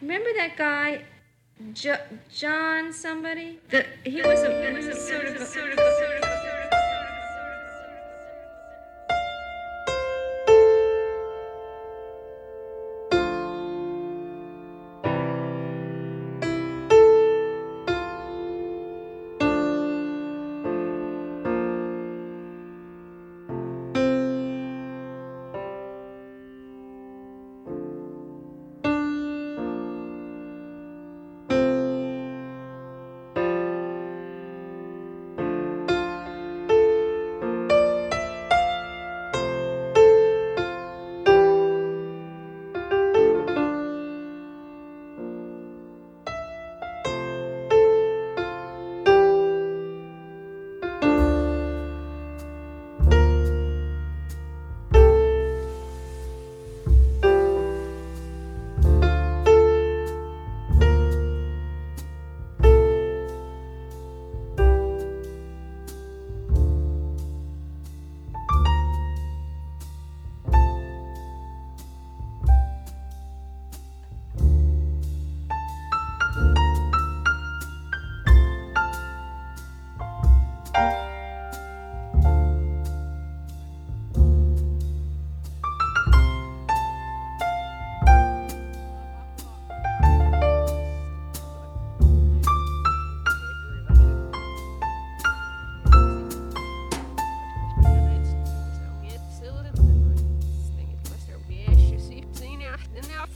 Remember that guy, jo- John somebody? The he was a, he was a sort of a, sort of a, sort of a,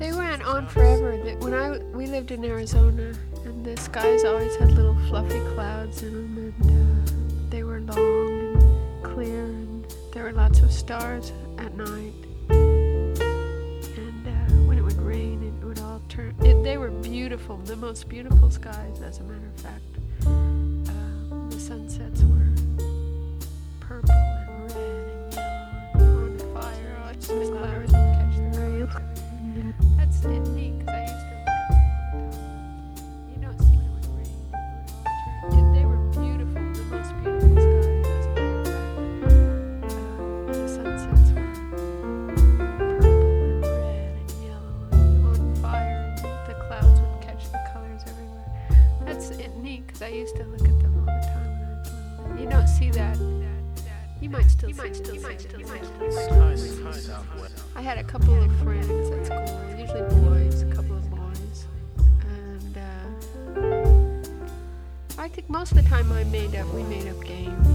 They went on forever. When I we lived in Arizona, and the skies always had little fluffy clouds in them, and uh, they were long and clear, and there were lots of stars at night. And uh, when it would rain, it would all turn. It, they were beautiful, the most beautiful skies, as a matter of fact. Uh, the sunsets were purple and red and yellow on fire. Oh, it's the because uh, the sunsets were purple and red and yellow and on fire, the clouds would catch the colors everywhere. That's it, neat because I used to look at them all the time when I was little. You don't see that. You might still see it. You might still see it. I had a couple of friends at school, usually boys, a couple of boys, and uh, I think most of the time I made up. We made up games.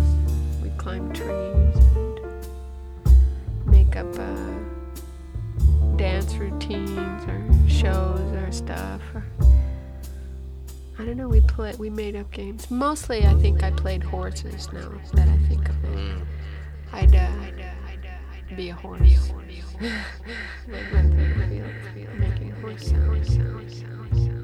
We'd climb trees and make up uh, dance routines or shows or stuff. Or, I don't know. We play. We made up games. Mostly, I think I played horses. Now that I think of it, I'd. Uh, be a horse. Making horse sounds.